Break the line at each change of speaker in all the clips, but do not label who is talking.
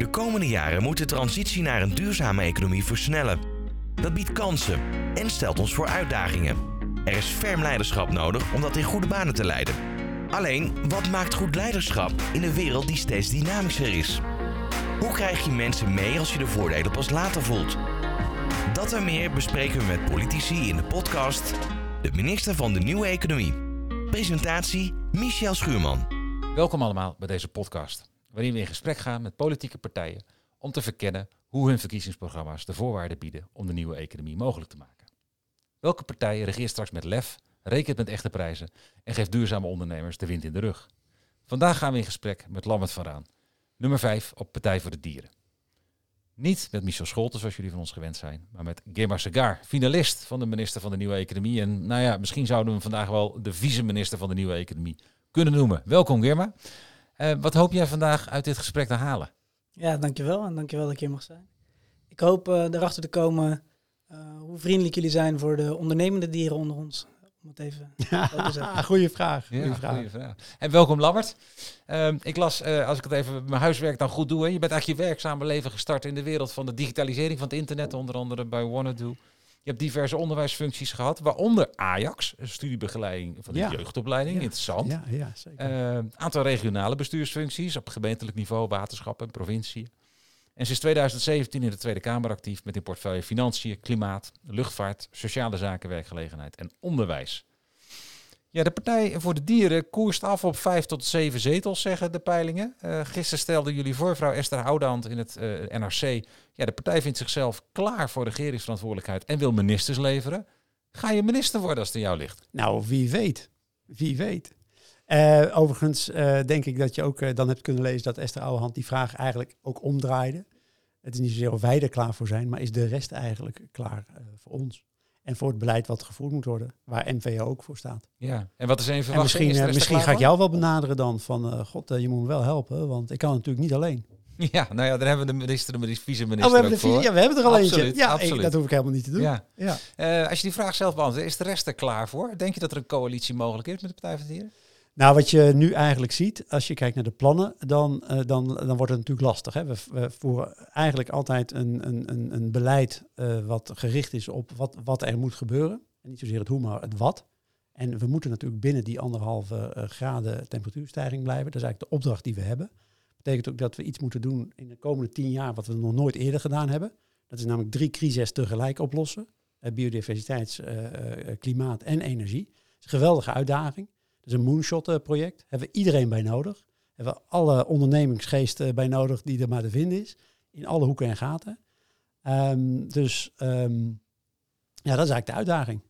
De komende jaren moet de transitie naar een duurzame economie versnellen. Dat biedt kansen en stelt ons voor uitdagingen. Er is ferm leiderschap nodig om dat in goede banen te leiden. Alleen, wat maakt goed leiderschap in een wereld die steeds dynamischer is? Hoe krijg je mensen mee als je de voordelen pas later voelt? Dat en meer bespreken we met politici in de podcast De Minister van de Nieuwe Economie. Presentatie Michel Schuurman.
Welkom allemaal bij deze podcast, waarin we in gesprek gaan met politieke partijen om te verkennen hoe hun verkiezingsprogramma's de voorwaarden bieden om de nieuwe economie mogelijk te maken. Welke partij regeert straks met lef, rekent met echte prijzen en geeft duurzame ondernemers de wind in de rug? Vandaag gaan we in gesprek met Lambert van Raan, nummer 5 op Partij voor de Dieren. Niet met Michel Scholten, zoals jullie van ons gewend zijn, maar met Gemma Segar, finalist van de minister van de Nieuwe Economie. En nou ja, misschien zouden we hem vandaag wel de vice-minister van de Nieuwe Economie kunnen noemen. Welkom Germa. Uh, wat hoop jij vandaag uit dit gesprek te halen?
Ja, dankjewel en dankjewel dat ik hier mag zijn. Ik hoop uh, erachter te komen uh, hoe vriendelijk jullie zijn voor de ondernemende dieren onder ons. Om het even
ja, goeie vraag. Goeie
ja,
vraag.
Goeie vraag. En welkom Lammert. Uh, ik las, uh, als ik het even mijn huiswerk dan goed doe, hè, je bent eigenlijk je werkzame leven gestart in de wereld van de digitalisering van het internet, onder andere bij Wanadu. Je hebt diverse onderwijsfuncties gehad, waaronder Ajax, studiebegeleiding van de ja. jeugdopleiding,
ja.
interessant.
Ja, ja, zeker.
Uh, aantal regionale bestuursfuncties op gemeentelijk niveau, waterschappen en provincie. En sinds 2017 in de Tweede Kamer actief met in portefeuille financiën, klimaat, luchtvaart, sociale zaken, werkgelegenheid en onderwijs. Ja, de Partij voor de Dieren koerst af op vijf tot zeven zetels, zeggen de peilingen. Uh, gisteren stelden jullie voor, vrouw Esther Houdand in het uh, NRC. Ja, de partij vindt zichzelf klaar voor regeringsverantwoordelijkheid en wil ministers leveren. Ga je minister worden als het in jou ligt?
Nou, wie weet. Wie weet. Uh, overigens denk ik dat je ook dan hebt kunnen lezen dat Esther Ouwehand die vraag eigenlijk ook omdraaide. Het is niet zozeer of wij er klaar voor zijn, maar is de rest eigenlijk klaar voor ons? En voor het beleid wat gevoerd moet worden, waar MVO ook voor staat.
Ja, en wat is een verwachting?
En misschien, uh, misschien ga ik jou wel benaderen dan van, uh, god, uh, je moet me wel helpen, want ik kan natuurlijk niet alleen.
Ja, nou ja, daar hebben we de minister, de vice-minister
oh, we hebben
de
voor. Ja, we hebben er al
absoluut,
eentje. Ja,
absoluut.
Ik, dat hoef ik helemaal niet te doen.
Ja.
ja.
als je die vraag zelf beantwoordt, is de rest er klaar voor? Denk je dat er een coalitie mogelijk is met de Partij van de Dieren?
Nou, wat je nu eigenlijk ziet, als je kijkt naar de plannen, dan, uh, dan, dan wordt het natuurlijk lastig. Hè? We, voeren eigenlijk altijd een, een, een beleid uh, wat gericht is op wat, wat er moet gebeuren. En niet zozeer het hoe, maar het wat. En we moeten natuurlijk binnen die anderhalve uh, graden temperatuurstijging blijven. Dat is eigenlijk de opdracht die we hebben. Dat betekent ook dat we iets moeten doen in de komende tien jaar wat we nog nooit eerder gedaan hebben. Dat is namelijk drie crises tegelijk oplossen. Biodiversiteits, klimaat en energie. Dat is een geweldige uitdaging. Is een moonshot project. Daar hebben we iedereen bij nodig. Hebben we alle ondernemingsgeest bij nodig die er maar te vinden is. In alle hoeken en gaten. Um, dus um, ja, dat is eigenlijk de uitdaging.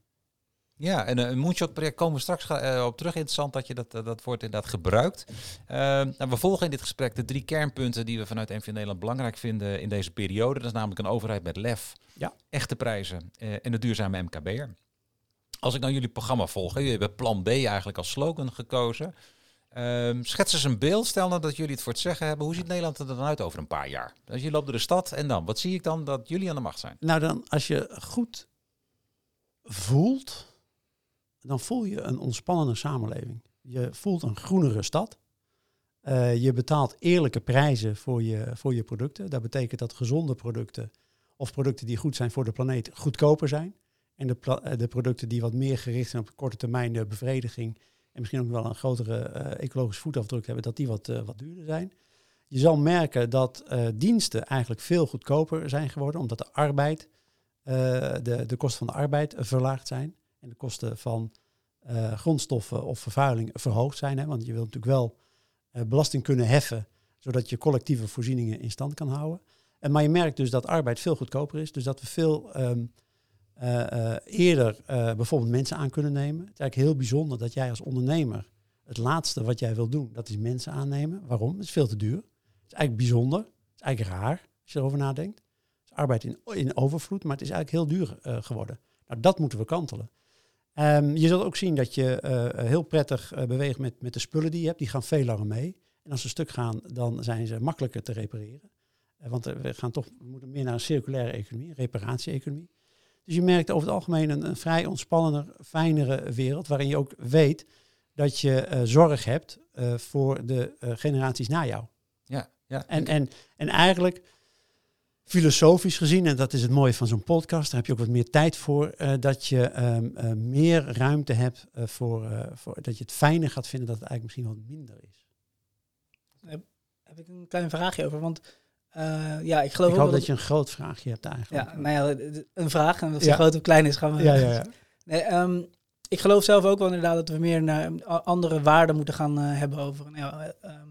Ja, en een moonshot-project komen we straks op terug. Interessant dat je dat, dat woord inderdaad gebruikt. Uh, nou, we volgen in dit gesprek de drie kernpunten die we vanuit NV Nederland belangrijk vinden in deze periode. Dat is namelijk een overheid met lef,
ja.
echte prijzen en de duurzame MKB'er. Als ik dan jullie programma volg, jullie hebben plan B eigenlijk als slogan gekozen. Um, schets eens een beeld, stel nou dat jullie het voor het zeggen hebben. Hoe ziet Nederland er dan uit over een paar jaar? Als je loopt door de stad en dan, wat zie ik dan dat jullie aan de macht zijn?
Nou dan, als je goed voelt, dan voel je een ontspannende samenleving. Je voelt een groenere stad. Uh, je betaalt eerlijke prijzen voor je, voor je producten. Dat betekent dat gezonde producten of producten die goed zijn voor de planeet goedkoper zijn. En de, de producten die wat meer gericht zijn op korte termijn de bevrediging en misschien ook wel een grotere uh, ecologische voetafdruk hebben, dat die wat, wat duurder zijn. Je zal merken dat diensten eigenlijk veel goedkoper zijn geworden, omdat de arbeid de, de kosten van de arbeid verlaagd zijn en de kosten van grondstoffen of vervuiling verhoogd zijn. Hè? Want je wilt natuurlijk wel belasting kunnen heffen, zodat je collectieve voorzieningen in stand kan houden. En, maar je merkt dus dat arbeid veel goedkoper is, dus dat we veel um, eerder bijvoorbeeld mensen aan kunnen nemen. Het is eigenlijk heel bijzonder dat jij als ondernemer het laatste wat jij wil doen, dat is mensen aannemen. Waarom? Het is veel te duur. Het is eigenlijk bijzonder. Het is eigenlijk raar als je erover nadenkt arbeid in, in overvloed, maar het is eigenlijk heel duur geworden. Nou, dat moeten we kantelen. Um, je zult ook zien dat je heel prettig beweegt met, met de spullen die je hebt. Die gaan veel langer mee. En als ze stuk gaan, dan zijn ze makkelijker te repareren. want we, gaan toch, moeten meer naar een circulaire economie, een reparatie-economie. Dus je merkt over het algemeen een, een vrij ontspannender, fijnere wereld, waarin je ook weet dat je zorg hebt voor de generaties na jou.
Ja, Ja,
En, en, en eigenlijk filosofisch gezien, en dat is het mooie van zo'n podcast, daar heb je ook wat meer tijd voor, eh, dat je ehm, eh, meer ruimte hebt eh, voor, eh, voor, dat je het fijner gaat vinden dat het eigenlijk misschien wat minder is.
heb ik een klein vraagje over. Want eh, ja, ik geloof
Ik hoop
wel
dat je een groot vraagje hebt eigenlijk.
Ja, nou een vraag. En of ze
Ja.
groot of klein is, gaan we...
ja, ja, ja.
Nee, ehm, ik geloof zelf ook wel inderdaad dat we meer naar andere waarden moeten gaan eh, hebben over. Nou ja, eh, ehm,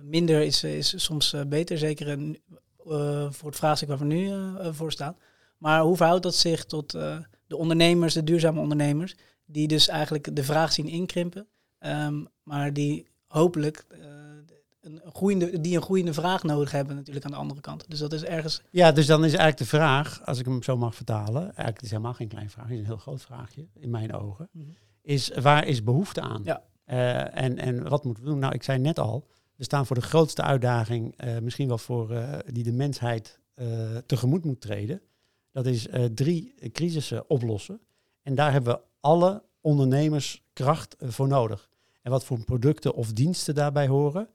minder is, is soms beter, zeker in, eh, voor het vraagstuk waar we nu voor staan. Maar hoe verhoudt dat zich tot eh, de ondernemers, de duurzame ondernemers, die dus eigenlijk de vraag zien inkrimpen, ehm, maar die hopelijk eh, een, groeiende, die een groeiende vraag nodig hebben natuurlijk aan de andere kant. Dus dat is ergens
Ja, dus dan is eigenlijk de vraag, als ik hem zo mag vertalen, eigenlijk het is helemaal geen klein vraagje, het is een heel groot vraagje in mijn ogen,
Mhm.
is waar is behoefte aan?
Ja.
Eh, en, en wat moeten we doen? Nou, ik zei net al, we staan voor de grootste uitdaging, eh, misschien wel voor eh, die de mensheid tegemoet moet treden. Dat is drie crisissen oplossen. En daar hebben we alle ondernemerskracht voor nodig. En wat voor producten of diensten daarbij horen.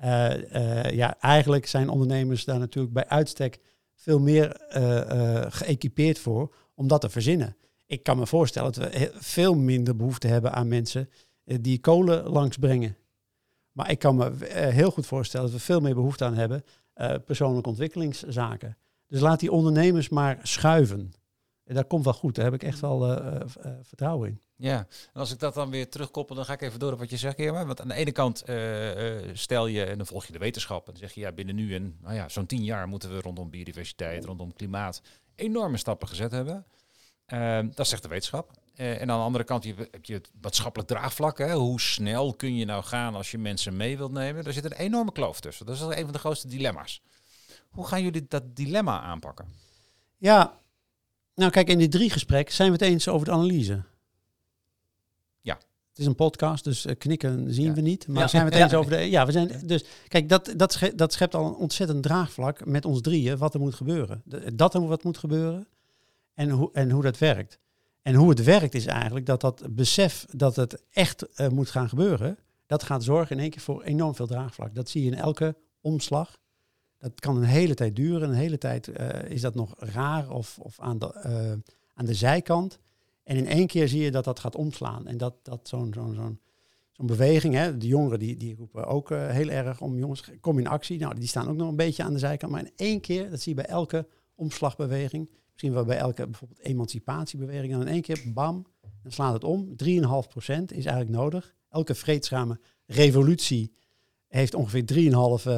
Eh, eh, ja, eigenlijk zijn ondernemers daar natuurlijk bij uitstek veel meer eh, geëquipeerd voor om dat te verzinnen. Ik kan me voorstellen dat we veel minder behoefte hebben aan mensen die kolen langsbrengen. Maar ik kan me heel goed voorstellen dat we veel meer behoefte aan hebben eh, persoonlijke ontwikkelingszaken. Dus laat die ondernemers maar schuiven. En dat komt wel goed. Daar heb ik echt wel eh, vertrouwen in.
Ja, en als ik dat dan weer terugkoppel, dan ga ik even door op wat je zegt, Irma. Want aan de ene kant eh, eh, stel je, en dan volg je de wetenschap, en dan zeg je, ja, binnen nu en nou ja, zo'n tien jaar moeten we rondom biodiversiteit, rondom klimaat, enorme stappen gezet hebben. Ehm, dat zegt de wetenschap. Eh, en aan de andere kant heb je het maatschappelijk draagvlak. Hè? Hoe snel kun je nou gaan als je mensen mee wilt nemen? Er zit een enorme kloof tussen. Dat is een van de grootste dilemma's. Hoe gaan jullie dat dilemma aanpakken?
Ja, nou kijk, in die drie gesprekken zijn we het eens over de analyse. Het is een podcast, dus eh, knikken zien
Ja.
we niet. Maar
Ja.
zijn we het eens over de... Ja, we zijn... Dus kijk, dat, dat, sche- dat schept al een ontzettend draagvlak met ons drieën wat er moet gebeuren. Dat er wat moet gebeuren en hoe, en hoe dat werkt. En hoe het werkt is eigenlijk dat dat besef dat het echt eh, moet gaan gebeuren, dat gaat zorgen in één keer voor enorm veel draagvlak. Dat zie je in elke omslag. Dat kan een hele tijd duren. Een hele tijd eh, is dat nog raar of, of aan, de, aan de zijkant. En in één keer zie je dat dat gaat omslaan. En dat, dat zo'n zo'n zo'n zo'n beweging, hè, de jongeren die, die roepen ook eh, heel erg om jongens, kom in actie. Nou, die staan ook nog een beetje aan de zijkant. Maar in één keer, dat zie je bij elke omslagbeweging, misschien wel bij elke bijvoorbeeld emancipatiebeweging, dan in één keer, bam, dan slaat het om. 3,5% is eigenlijk nodig. Elke vreedzame revolutie heeft ongeveer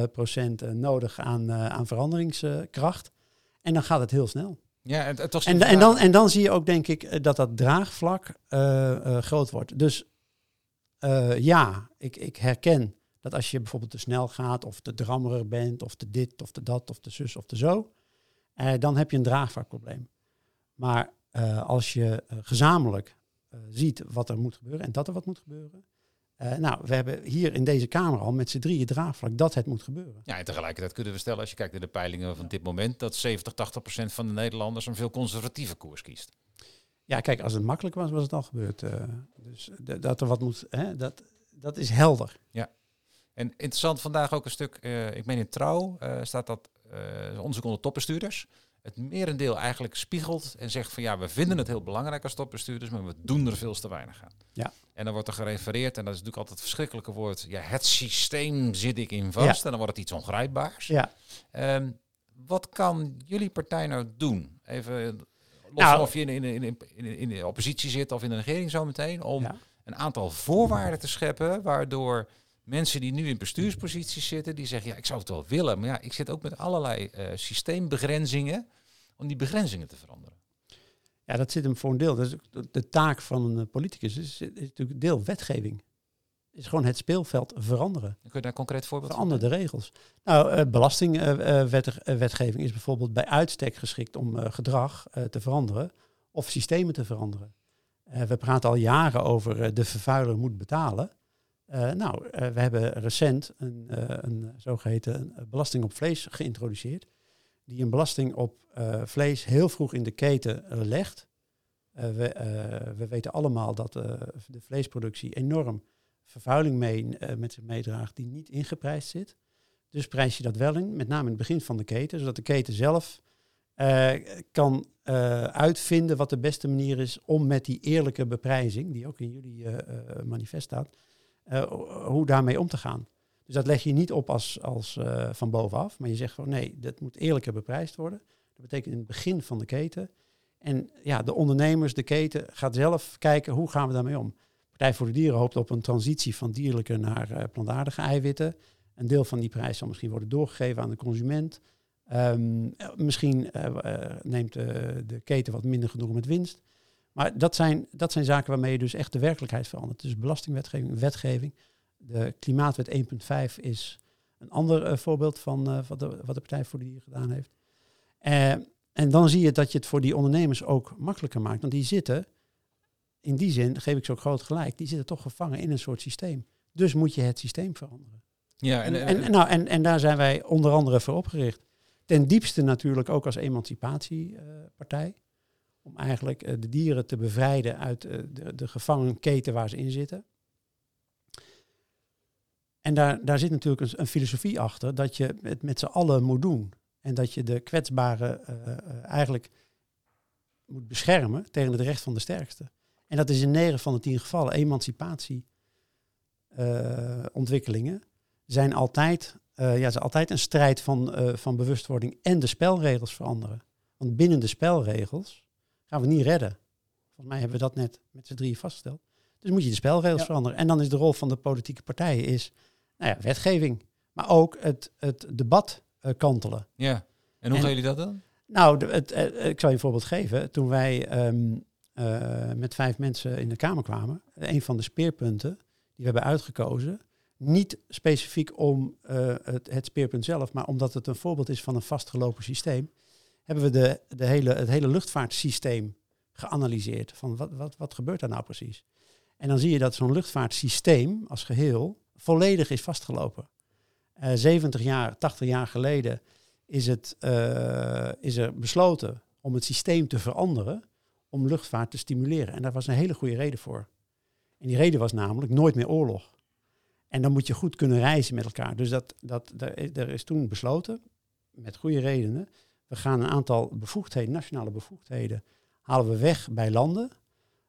3,5% procent eh, nodig aan, eh, aan veranderingskracht. En dan gaat het heel snel.
Ja, en, het was
En, en, dan, en dan zie je ook, denk ik, eh, dat dat draagvlak eh, eh, groot wordt. Dus ja, ik, ik herken dat als je bijvoorbeeld te snel gaat, of te drammerig bent, of te dit, of te dat, of te zus, of te zo, eh, dan heb je een draagvlakprobleem. Maar eh, als je gezamenlijk eh, ziet wat er moet gebeuren en dat er wat moet gebeuren. Eh, nou, we hebben hier in deze Kamer al met z'n drieën draagvlak dat het moet gebeuren.
Ja, en tegelijkertijd kunnen we stellen, als je kijkt naar de peilingen van dit moment, dat 70, 80 procent van de Nederlanders een veel conservatieve koers kiest.
Ja, kijk, als het makkelijk was, was het al gebeurd. eh. dus dat er wat moet, hè, dat, dat is helder.
En interessant vandaag ook een stuk, eh, ik meen in Trouw, staat dat onderzoek onder topbestuurders. Het merendeel eigenlijk spiegelt en zegt van ja, we vinden het heel belangrijk als topbestuurders, maar we doen er veel te weinig aan.
Ja.
En dan wordt er gerefereerd, en dat is natuurlijk altijd het verschrikkelijke woord, ja, het systeem zit ik in vast, en dan wordt het iets ongrijpbaars.
Ja,
Ehm, wat kan jullie partij nou doen? Even los
Nou-
van of je in, in, in, in, in de oppositie zit of in de regering zometeen, om
ja.
een aantal voorwaarden te scheppen, waardoor mensen die nu in bestuursposities zitten, die zeggen, ja, ik zou het wel willen, maar ja, ik zit ook met allerlei eh, systeembegrenzingen, om die begrenzingen te veranderen.
ja, dat zit hem voor een deel. Dat is de, taak van een eh, politicus. Is, is natuurlijk deel wetgeving. Is gewoon het speelveld veranderen.
Kun je daar een concreet voorbeeld van
Verander de regels. Nou, eh, belastingwetgeving is bijvoorbeeld bij uitstek geschikt om gedrag te veranderen of systemen te veranderen. We praten al jaren over de vervuiler moet betalen. Eh, nou, eh, we hebben recent een, eh, een zogeheten eh, belasting op vlees geïntroduceerd. Die een belasting op vlees heel vroeg in de keten legt. We, we weten allemaal dat de vleesproductie enorm vervuiling mee, met zich meedraagt die niet ingeprijsd zit. Dus prijs je dat wel in, met name in het begin van de keten, zodat de keten zelf kan uitvinden wat de beste manier is om met die eerlijke beprijzing, die ook in jullie manifest staat, hoe daarmee om te gaan. Dus dat leg je niet op als, als van bovenaf, maar je zegt gewoon nee, dat moet eerlijker beprijsd worden. Dat betekent in het begin van de keten. En ja, de ondernemers, de keten, gaat zelf kijken hoe gaan we daarmee om. Partij voor de Dieren hoopt op een transitie van dierlijke naar plantaardige eiwitten. Een deel van die prijs zal misschien worden doorgegeven aan de consument. Um, misschien neemt de keten wat minder genoeg met winst. Maar dat zijn, dat zijn zaken waarmee je dus echt de werkelijkheid verandert. Dus belastingwetgeving, wetgeving. De Klimaatwet 1.5 is een ander uh, voorbeeld van uh, wat, de, wat de Partij voor de Dieren gedaan heeft. en dan zie je dat je het voor die ondernemers ook makkelijker maakt. Want die zitten, in die zin geef ik ze ook groot gelijk, die zitten toch gevangen in een soort systeem. Dus moet je het systeem veranderen. Ja, en, en, en, nou, en, en daar zijn wij onder andere voor opgericht. Ten diepste natuurlijk ook als emancipatiepartij. Om eigenlijk uh, de dieren te bevrijden uit uh, de, de gevangenketen waar ze in zitten. En daar, daar zit natuurlijk een, een, filosofie achter dat je het met z'n allen moet doen. En dat je de kwetsbaren uh, eigenlijk moet beschermen tegen het recht van de sterkste. En dat is in 9 van de 10 gevallen emancipatieontwikkelingen zijn altijd, uh, ja, is altijd een strijd van, uh, van bewustwording en de spelregels veranderen. Want binnen de spelregels gaan we niet redden. Volgens mij hebben we dat net met z'n drieën vastgesteld. Dus moet je de spelregels veranderen. En dan is de rol van de politieke partijen is, nou ja, wetgeving. Maar ook het, het debat uh, kantelen.
Ja, en hoe gaan jullie dat dan?
Nou, de, het, ik zal je een voorbeeld geven. Toen wij um, met vijf mensen in de Kamer kwamen, een van de speerpunten die we hebben uitgekozen, niet specifiek om het, het, speerpunt zelf, maar omdat het een voorbeeld is van een vastgelopen systeem, hebben we de, de hele, het hele luchtvaartsysteem geanalyseerd. Van wat, wat, wat gebeurt daar nou precies? En dan zie je dat zo'n luchtvaartsysteem als geheel volledig is vastgelopen. Uh, eh, 70 jaar, 80 jaar geleden is, het, uh, is er besloten om het systeem te veranderen om luchtvaart te stimuleren. En daar was een hele goede reden voor. En die reden was namelijk nooit meer oorlog. En dan moet je goed kunnen reizen met elkaar. Dus dat, dat, er is toen besloten, met goede redenen, we gaan een aantal bevoegdheden, nationale bevoegdheden, halen we weg bij landen.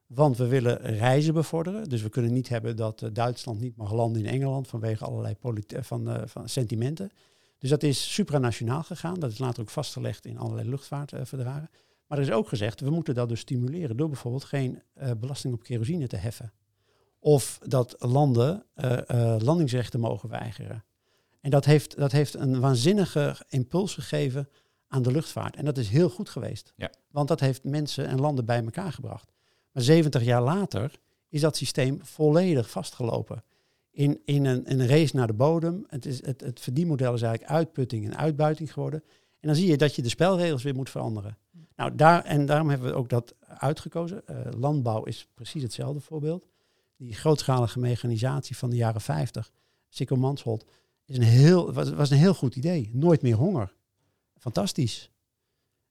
Want we willen reizen bevorderen. Dus we kunnen niet hebben dat uh, Duitsland niet mag landen in Engeland vanwege allerlei uh, van, uh, van sentimenten. Dus dat is supranationaal gegaan. Dat is later ook vastgelegd in allerlei luchtvaartverdragen. maar er is ook gezegd, we moeten dat dus stimuleren door bijvoorbeeld geen belasting op kerosine te heffen. Of dat landen landingsrechten mogen weigeren. En dat heeft, dat heeft een waanzinnige impuls gegeven aan de luchtvaart. En dat is heel goed geweest. Ja. Want dat heeft mensen en landen bij elkaar gebracht. Maar 70 jaar later is dat systeem volledig vastgelopen. In, in, een, een race naar de bodem. Het, is, het, het verdienmodel is eigenlijk uitputting en uitbuiting geworden. En dan zie je dat je de spelregels weer moet veranderen. Nou, daar, en daarom hebben we ook dat uitgekozen. Uh, landbouw is precies hetzelfde voorbeeld die grootschalige mechanisatie van de jaren 50, Sikko Mansholt, is een heel, was, was een heel goed idee. Nooit meer honger. Fantastisch.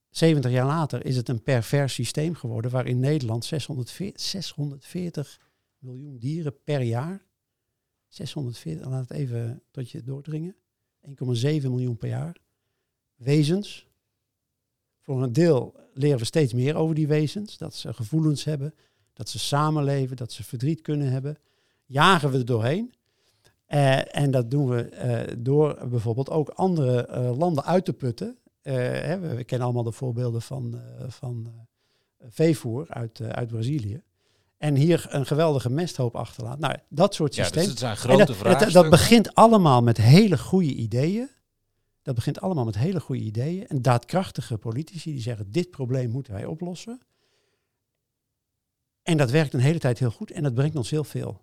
70 jaar later is het een pervers systeem geworden waarin Nederland 640, 640 miljoen dieren per jaar. 640, laat het even tot je doordringen. 1,7 miljoen per jaar. Wezens. Voor een deel leren we steeds meer over die wezens. Dat ze gevoelens hebben, dat ze samenleven, dat ze verdriet kunnen hebben. Jagen we er doorheen. Uh, en dat doen we uh, door bijvoorbeeld ook andere uh, landen uit te putten. Hè, we, we, kennen allemaal de voorbeelden van, van veevoer uit, uit Brazilië. En hier een geweldige mesthoop achterlaten. Nou, dat soort systemen. Ja, dus
zijn grote vragen.
Dat, dat begint allemaal met hele goede ideeën. Dat begint allemaal met hele goede ideeën. En daadkrachtige politici die zeggen: dit probleem moeten wij oplossen. En dat werkt een hele tijd heel goed en dat brengt ons heel veel.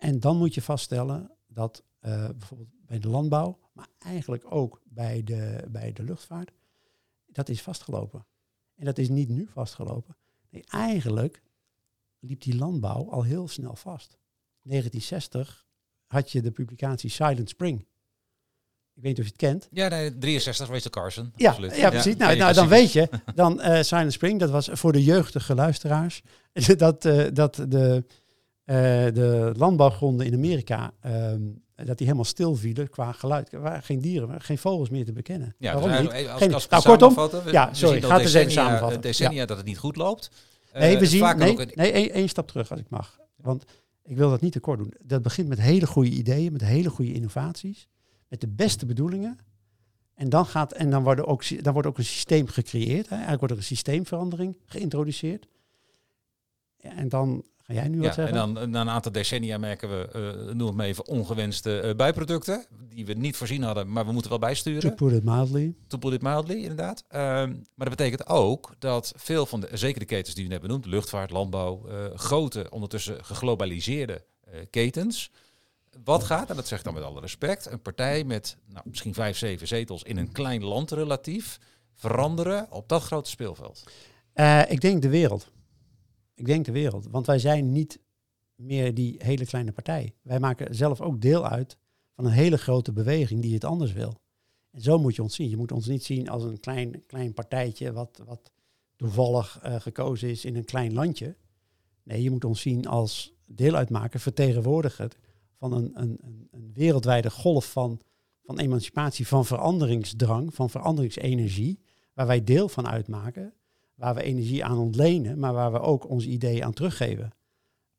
En dan moet je vaststellen dat uh, bijvoorbeeld bij de landbouw, maar eigenlijk ook bij de, bij de luchtvaart, dat is vastgelopen. En dat is niet nu vastgelopen. Nee, eigenlijk liep die landbouw al heel snel vast. 1960 had je de publicatie Silent Spring. Ik weet niet of je het kent.
Ja, nee, 63 Rachel Carson.
Ja, ja, precies. nou, nou dan weet je, dan uh, Silent Spring, dat was voor de jeugdige luisteraars, dat, uh, dat de, de landbouwgronden in Amerika ehm, dat die helemaal stil vielen qua geluid. Er waren geen dieren, geen vogels meer te bekennen.
Ja,
Waarom
dus
niet?
als,
nou, kortom,
we-
ja,
we
sorry,
zien al
ga het eens even samenvatten.
Decennia dat het niet goed loopt.
Nee,
Eh,
we zien. Nee,
een-
nee één, één stap terug als ik mag. Want ik wil dat niet te kort doen. Dat begint met hele goede ideeën, met hele goede innovaties, met de beste bedoelingen. En dan, gaat, en dan, wordt, er ook, dan wordt ook een systeem gecreëerd. Hè. Eigenlijk wordt er een systeemverandering geïntroduceerd. Ja, en dan ga jij nu wat
Ja,
zeggen.
en dan na een aantal decennia merken we, eh noem het maar even, ongewenste eh, bijproducten. Die we niet voorzien hadden, maar we moeten wel
To
bijsturen.
put it mildly.
To put it mildly, inderdaad. Ehm, maar dat betekent ook dat veel van de, zeker de ketens die u net benoemd, luchtvaart, landbouw, eh, grote, ondertussen geglobaliseerde ketens. Wat gaat, en dat zeg ik dan met alle respect, een partij met nou, misschien vijf, zeven zetels in een klein land relatief veranderen op dat grote speelveld?
Ik denk de wereld. Ik denk de wereld. Want wij zijn niet meer die hele kleine partij. Wij maken zelf ook deel uit van een hele grote beweging die het anders wil. En zo moet je ons zien. Je moet ons niet zien als een klein, klein partijtje wat, wat toevallig eh, gekozen is in een klein landje. Nee, je moet ons zien als deel uitmaken, vertegenwoordiger van een, een, een, een wereldwijde golf van, van emancipatie, van veranderingsdrang, van veranderingsenergie, waar wij deel van uitmaken waar we energie aan ontlenen, maar waar we ook onze ideeën aan teruggeven.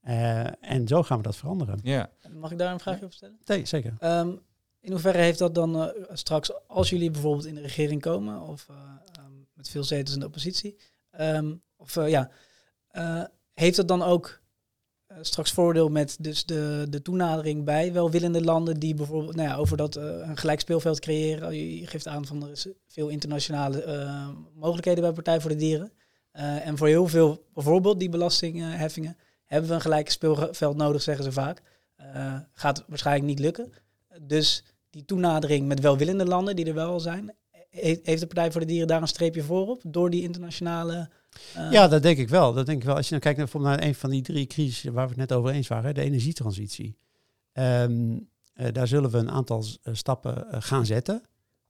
Eh, en zo gaan we dat veranderen.
Ja,
Mag ik daar een vraagje over stellen?
Nee, zeker.
Ehm, in hoeverre heeft dat dan eh, straks, als jullie bijvoorbeeld in de regering komen, of eh, ehm, met veel zetels in de oppositie, ehm, of eh, ja, eh, heeft dat dan ook straks voordeel met dus de, de toenadering bij welwillende landen die bijvoorbeeld nou ja, over dat eh, een gelijk speelveld creëren? Je, je geeft aan van er veel internationale eh, mogelijkheden bij Partij voor de Dieren. Eh, en voor heel veel, bijvoorbeeld die belastingheffingen, hebben we een gelijk speelveld nodig, zeggen ze vaak. Eh, gaat waarschijnlijk niet lukken. Dus die toenadering met welwillende landen, die er wel al zijn, he- heeft de Partij voor de Dieren daar een streepje voor op? Door die internationale. Eh,
Ja, dat denk ik wel. Dat denk ik wel. Als je dan kijkt naar, bijvoorbeeld naar een van die drie crisissen waar we het net over eens waren, de energietransitie. Ehm, eh, daar zullen we een aantal eh, stappen gaan zetten.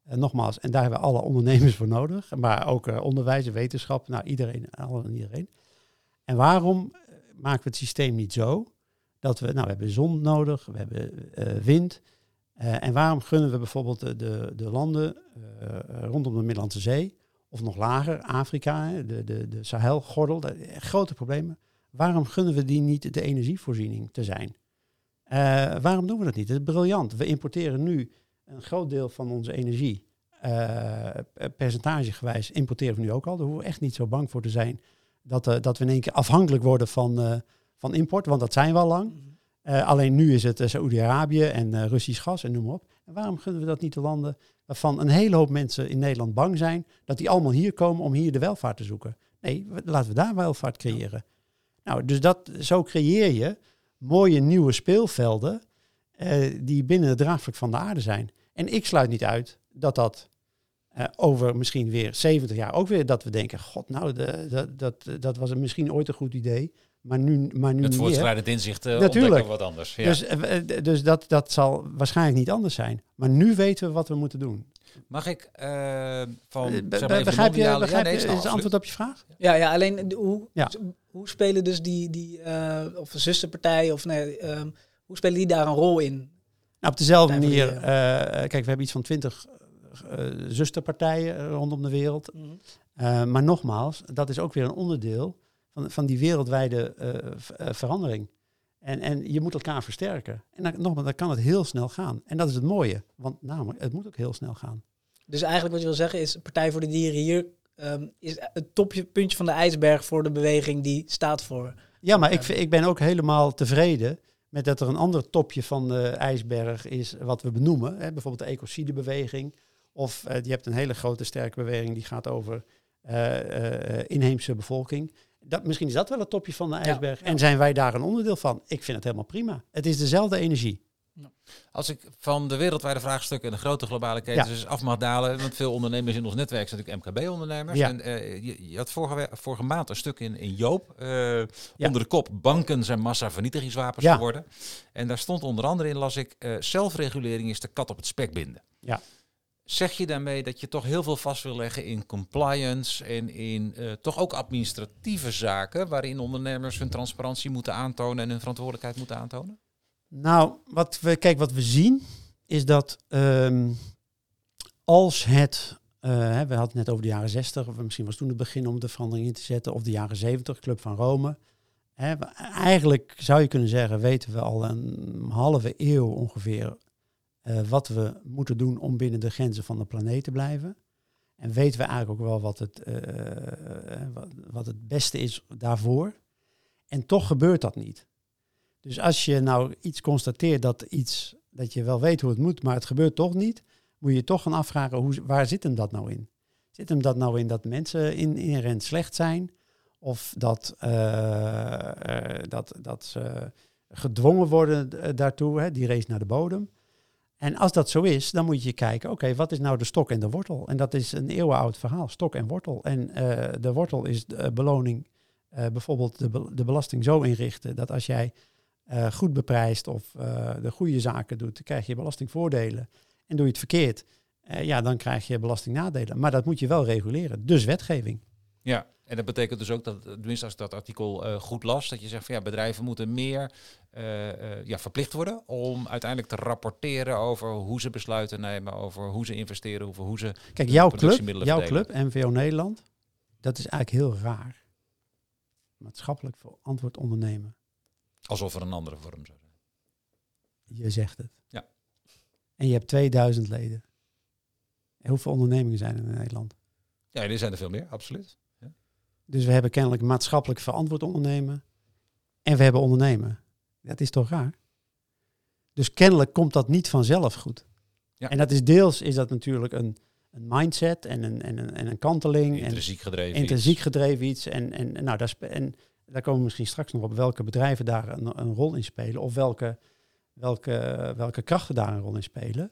En nogmaals, en daar hebben we alle ondernemers voor nodig, maar ook onderwijs en wetenschap, nou iedereen, alle en iedereen. En waarom maken we het systeem niet zo dat we, nou we hebben zon nodig, we hebben wind. en waarom gunnen we bijvoorbeeld de, de, de landen rondom de Middellandse Zee, of nog lager, Afrika, de, de, de Sahelgordel, echt grote problemen. Waarom gunnen we die niet de energievoorziening te zijn? Eh, waarom doen we dat niet? Dat is briljant. We importeren nu een groot deel van onze energie. eh, percentagegewijs importeren we nu ook al. Daar hoeven we echt niet zo bang voor te zijn dat, eh, dat we in één keer afhankelijk worden van, eh, van import, want dat zijn we al lang. Eh, alleen nu is het uh, Saoedi-Arabië en eh, Russisch gas en noem maar op. En waarom gunnen we dat niet de landen waarvan een hele hoop mensen in Nederland bang zijn dat die allemaal hier komen om hier de welvaart te zoeken? Nee, laten we daar welvaart creëren. Nou, dus dat, zo creëer je mooie nieuwe speelvelden eh, die binnen het draagvlak van de aarde zijn. En ik sluit niet uit dat dat eh, over misschien weer 70 jaar ook weer dat we denken, god nou, de, dat, dat, dat was misschien ooit een goed idee, maar nu, maar nu
het voortschrijdend inzicht uh,
Natuurlijk.
wat anders. Ja.
Dus, eh, dus dat, dat zal waarschijnlijk niet anders zijn. Maar nu weten we wat we moeten doen.
Mag ik eh, van zeg maar
begrijp je, begrijp
Ja, nee,
je
snap,
is het antwoord op je vraag?
Ja, ja alleen hoe,
Ja.
hoe spelen dus die, die eh, of zusterpartijen, of nee, ehm, hoe spelen die daar een rol in?
Nou, op dezelfde manier, eh, kijk, we hebben iets van twintig zusterpartijen eh, rondom de wereld. Eh, maar nogmaals, dat is ook weer een onderdeel van, van die wereldwijde eh, eh, verandering. En, en je moet elkaar versterken. En dan, nogmaals, dan kan het heel snel gaan. En dat is het mooie, want namelijk, het moet ook heel snel gaan.
Dus eigenlijk wat je wil zeggen is, Partij voor de Dieren hier ehm, is het topje, puntje van de ijsberg voor de beweging die staat voor.
Ja, maar ik, ik ben ook helemaal tevreden met dat er een ander topje van de ijsberg is wat we benoemen. Hè, bijvoorbeeld de ecocidenbeweging. Of eh, je hebt een hele grote sterke beweging die gaat over eh, eh, inheemse bevolking. Dat, misschien is dat wel het topje van de ijsberg.
ja.
En zijn wij daar een onderdeel van? Ik vind het helemaal prima. Het is dezelfde energie.
Als ik van de wereldwijde vraagstukken en de grote globale ketens
Ja.
dus af mag dalen, want veel ondernemers in ons netwerk zijn natuurlijk MKB-ondernemers.
Ja.
En eh, je, je had vorige, vorige maand een stuk in, in Joop eh, onder de kop banken zijn massavernietigingswapens
Ja.
geworden. En daar stond onder andere in, las ik, eh, zelfregulering is de kat op het spek binden.
Ja.
Zeg je daarmee dat je toch heel veel vast wil leggen in compliance en in eh, toch ook administratieve zaken, waarin ondernemers hun transparantie moeten aantonen en hun verantwoordelijkheid moeten aantonen?
Nou, wat we, kijk, wat we zien is dat ehm, als het, eh, we hadden het net over de jaren 60, of misschien was toen het begin om de verandering in te zetten, of de jaren 70, Club van Rome. Hè, eigenlijk zou je kunnen zeggen, weten we al een halve eeuw ongeveer eh, wat we moeten doen om binnen de grenzen van de planeet te blijven. En weten we eigenlijk ook wel wat het, eh, eh, wat, het beste is daarvoor. En toch gebeurt dat niet. Dus als je nou iets constateert dat iets, dat je wel weet hoe het moet, maar het gebeurt toch niet, moet je je toch gaan afvragen, hoe, waar zit hem dat nou in? Zit hem dat nou in dat mensen in, inherent slecht zijn? Of dat, dat, dat ze gedwongen worden daartoe, hè, die race naar de bodem? En als dat zo is, dan moet je kijken, oké, wat is nou de stok en de wortel? En dat is een eeuwenoud verhaal, stok en wortel. En eh, de wortel is de eh, beloning, eh, bijvoorbeeld de, de belasting zo inrichten dat als jij goed beprijst of de goede zaken doet, dan krijg je belastingvoordelen. En doe je het verkeerd, ja, dan krijg je belastingnadelen. Maar dat moet je wel reguleren, dus wetgeving.
Ja, en dat betekent dus ook dat, tenminste als ik dat artikel eh, goed las, dat je zegt van ja, bedrijven moeten meer eh, eh, ja, verplicht worden om uiteindelijk te rapporteren over hoe ze besluiten nemen, over hoe ze investeren, over hoe ze...
Kijk, jouw club, jouw
verdelen.
club, NVO Nederland, dat is eigenlijk heel raar. Maatschappelijk verantwoord ondernemen.
Alsof er een andere vorm zou zijn.
Je zegt het.
Ja.
En je hebt 2000 leden. En hoeveel ondernemingen zijn er in Nederland?
Ja, er zijn er veel meer, absoluut.
Dus we hebben kennelijk maatschappelijk verantwoord ondernemen. En we hebben ondernemen. Dat is toch raar? Dus kennelijk komt dat niet vanzelf goed.
Ja.
En dat is deels is dat natuurlijk een, een mindset en een, en, een, en een kanteling.
Intrinsiek gedreven.
intrinsiek
iets.
gedreven iets. En, en, en nou, daar, en daar komen we misschien straks nog op welke bedrijven daar een, een rol in spelen. Of welke, welke, welke krachten daar een rol in spelen.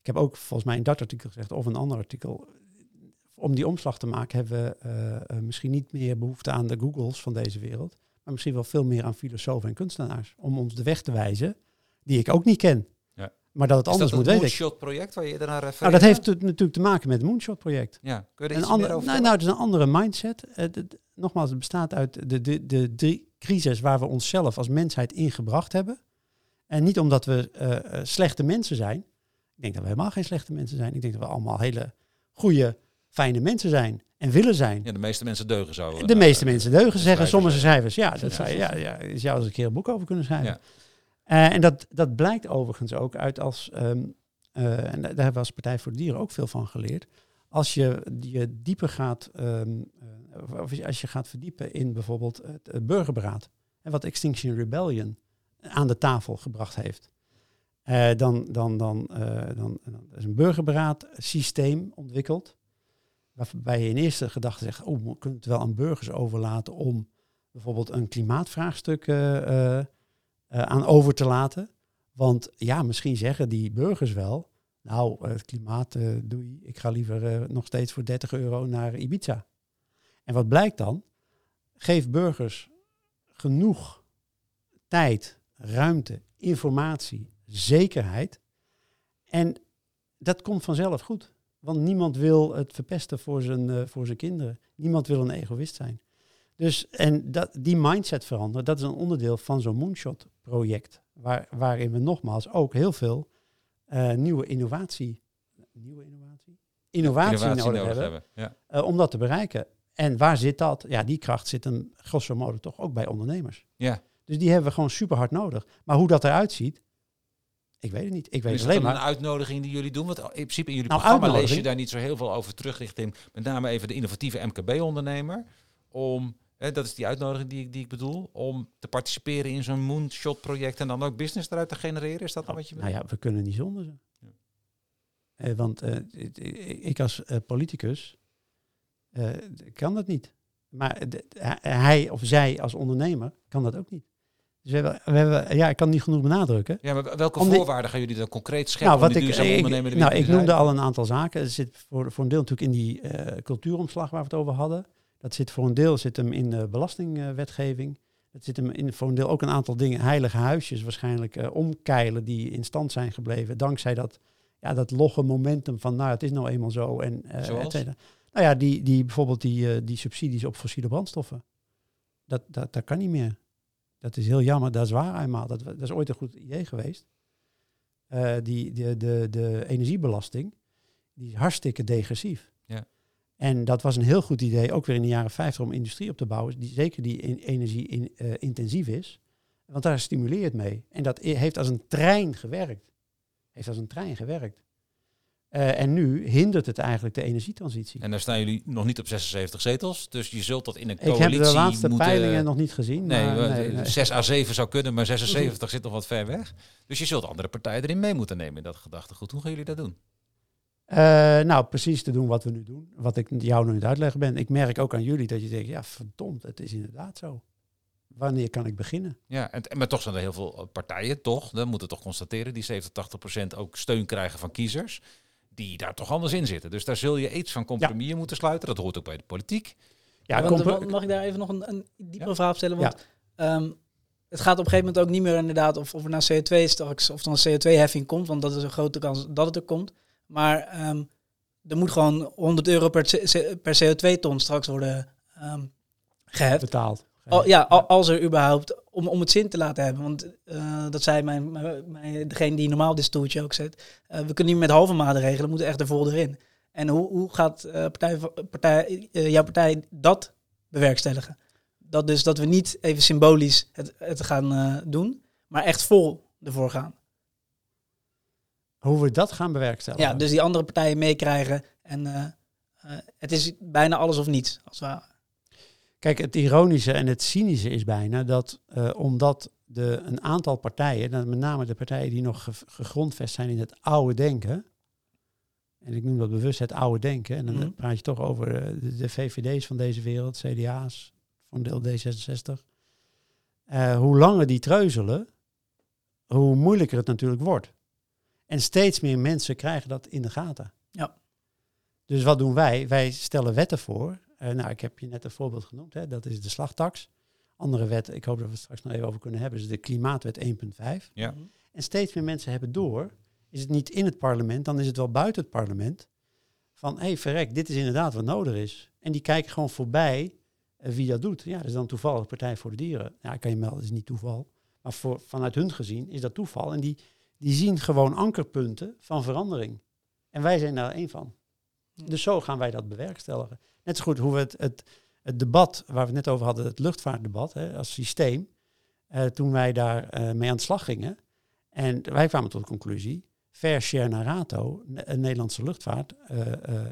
Ik heb ook volgens mij in dat artikel gezegd, of een ander artikel. Om die omslag te maken hebben we eh, eh, misschien niet meer behoefte aan de Googles van deze wereld. Maar misschien wel veel meer aan filosofen en kunstenaars. Om ons de weg te wijzen, die ik ook niet ken.
Ja.
Maar dat het
Is
anders
dat
moet,
het
weet ik.
Moonshot project waar je eerder naar
Nou, dat heeft het natuurlijk te maken met het Moonshot project.
Ja, kun je er
Een
iets
ander,
meer over
nou, nou, het is een andere mindset. Het, het- nogmaals, het bestaat uit de, de, de drie crisis waar we onszelf als mensheid in gebracht hebben. En niet omdat we eh, eh, slechte mensen zijn. Ik denk dat we helemaal geen slechte mensen zijn. Ik denk dat we allemaal hele goede, fijne mensen zijn en willen zijn.
Ja, de meeste mensen deugen zo.
de
eh,
meeste mensen deugen, zeggen sommige schrijvers. Ja, dat
Ja.
zou ja, ja, je zou eens een keer een boek over kunnen schrijven.
Ja.
Eh, en dat, dat blijkt overigens ook uit als, ehm, eh, en daar hebben we als Partij voor de Dieren ook veel van geleerd. Als je je dieper gaat, ehm, eh, of als je gaat verdiepen in bijvoorbeeld het, burgerberaad. En wat Extinction Rebellion aan de tafel gebracht heeft. Dan, dan, dan, dan, dan is een burgerberaad systeem ontwikkeld. Waarbij je in eerste gedachte zegt, oh, we kunnen het wel aan burgers overlaten om bijvoorbeeld een klimaatvraagstuk eh, eh, eh, aan over te laten. Want ja, misschien zeggen die burgers wel, nou, het klimaat, eh doei, ik ga liever nog steeds voor 30 euro naar Ibiza. En wat blijkt dan? Geef burgers genoeg tijd, ruimte, informatie, zekerheid. En dat komt vanzelf goed. Want niemand wil het verpesten voor zijn, eh, voor zijn kinderen. Niemand wil een egoïst zijn. Dus en dat, die mindset veranderen, dat is een onderdeel van zo'n moonshot-project. Waar, waarin we nogmaals ook heel veel eh, nieuwe innovatie, nieuwe innovatie? Innovatie, nodig, hebben,
Ja.
eh, om dat te bereiken. En waar zit dat? Ja, die kracht zit hem grosso modo toch ook bij ondernemers.
ja.
Dus die hebben we gewoon super hard nodig. Maar hoe dat eruit ziet, ik weet het niet. Ik weet
is
alleen
dan een
maar.
uitnodiging die jullie doen? Want in principe in jullie
Nou,
programma lees je daar niet zo heel veel over terug richting met name even de innovatieve MKB-ondernemer. Om, hè, dat is die uitnodiging die, ik- die ik bedoel, om te participeren in zo'n moonshot-project en dan ook business eruit te genereren. Is dat dan wat je
Nou
bedoelt?
ja, we kunnen niet zonder ze.
Ja.
Eh, want eh, ik- als eh, politicus kan dat niet. Maar hij of zij als ondernemer kan dat ook niet. Dus we hebben, we hebben, ja, ik kan het niet genoeg benadrukken.
Ja, maar welke
Om die-
voorwaarden gaan jullie dan concreet scheppen
Nou, wat ik,
duurzame
ik, nou, ik noemde al een aantal zaken. Er zit voor, voor een deel natuurlijk in die eh, cultuuromslag waar we het over hadden. Dat zit voor een deel zit hem in de belastingwetgeving. Dat zit hem in voor een deel ook een aantal dingen, heilige huisjes waarschijnlijk eh, omkeilen die in stand zijn gebleven. Dankzij dat, ja, dat logge momentum van, nou, het is nou eenmaal zo. En, eh,
Zoals?
et cetera. Nou ja, die, die, bijvoorbeeld die, eh, die subsidies op fossiele brandstoffen. Dat, dat, dat kan niet meer. Dat is heel jammer, dat is waar eenmaal. Dat, dat is ooit een goed idee geweest. Eh, die, de, de, de energiebelasting, die is hartstikke degressief.
Ja.
En dat was een heel goed idee, ook weer in de jaren 50, om industrie op te bouwen, die zeker die in, energie in, eh, intensief is. Want daar stimuleert mee. En dat heeft als een trein gewerkt. Heeft als een trein gewerkt. Eh, en nu hindert het eigenlijk de energietransitie.
En daar staan jullie nog niet op 76 zetels. Dus je zult dat in een
Ik
coalitie
heb de laatste
moeten...
peilingen nog niet gezien.
Nee,
maar,
we-
nee, nee.
6 à 7 zou kunnen, maar 76 zit nog wat ver weg. Dus je zult andere partijen erin mee moeten nemen in dat gedachtegoed. Hoe gaan jullie dat doen?
Eh, nou, precies te doen wat we nu doen. Wat ik jou nog niet uitleggen ben. Ik merk ook aan jullie dat je denkt, ja verdomd, het is inderdaad zo. Wanneer kan ik beginnen?
Ja, en, maar toch zijn er heel veel eh, partijen, toch? We moeten toch constateren, die 70, 80 procent ook steun krijgen van kiezers. Die daar toch anders in zitten. Dus daar zul je iets van compromis moeten sluiten. Dat hoort ook bij de politiek.
Ja,
want, mag ik daar even nog een, een diepere
Ja.
vraag op stellen? Want ehm, het gaat op een gegeven moment ook niet meer inderdaad of, of er naar CO2 straks, of een CO2-heffing komt, want dat is een grote kans dat het er komt. Maar ehm, er moet gewoon 100 euro per, per CO2-ton straks worden ehm, geheft.
betaald.
Al, ja, al- als er überhaupt, om, om het zin te laten hebben. Want eh, dat zei mijn, mijn, degene die normaal dit stoeltje ook zet. eh, we kunnen niet met halve maten regelen, we moeten echt er vol erin. En hoe, hoe gaat eh, partij, partij, jouw partij dat bewerkstelligen? Dat dus dat we niet even symbolisch het, het gaan doen, maar echt vol ervoor gaan.
Hoe we dat gaan bewerkstelligen.
Ja, dus die andere partijen meekrijgen. En het is bijna alles of niets, als het ware.
Kijk, het ironische en het cynische is bijna dat eh, omdat de, een aantal partijen, met name de partijen die nog ge- gegrondvest zijn in het oude denken, en ik noem dat bewust het oude denken, en dan
Mhm.
praat je toch over eh, de, de VVD's van deze wereld, CDA's, van deel D66. Eh, hoe langer die treuzelen, hoe moeilijker het natuurlijk wordt. En steeds meer mensen krijgen dat in de gaten.
Ja.
Dus wat doen wij? Wij stellen wetten voor. Eh, nou, ik heb je net een voorbeeld genoemd. Hè? Dat is de slagtax. Andere wet, ik hoop dat we het straks nog even over kunnen hebben, is de Klimaatwet 1.5.
Ja.
En steeds meer mensen hebben door, is het niet in het parlement, dan is het wel buiten het parlement, van hé hey, verrek, dit is inderdaad wat nodig is. En die kijken gewoon voorbij eh, wie dat doet. Ja, dat is dan toevallig Partij voor de Dieren. Ja, ik kan je melden, dat is niet toeval. Maar voor, vanuit hun gezien is dat toeval. En die, die zien gewoon ankerpunten van verandering. En wij zijn daar één van. Dus zo gaan wij dat bewerkstelligen. Net zo goed hoe we het, het, het debat waar we het net over hadden, het luchtvaartdebat hè, als systeem, eh, toen wij daar eh, mee aan de slag gingen. En wij kwamen tot de conclusie, fair share naar rato, een Nederlandse luchtvaart, eh,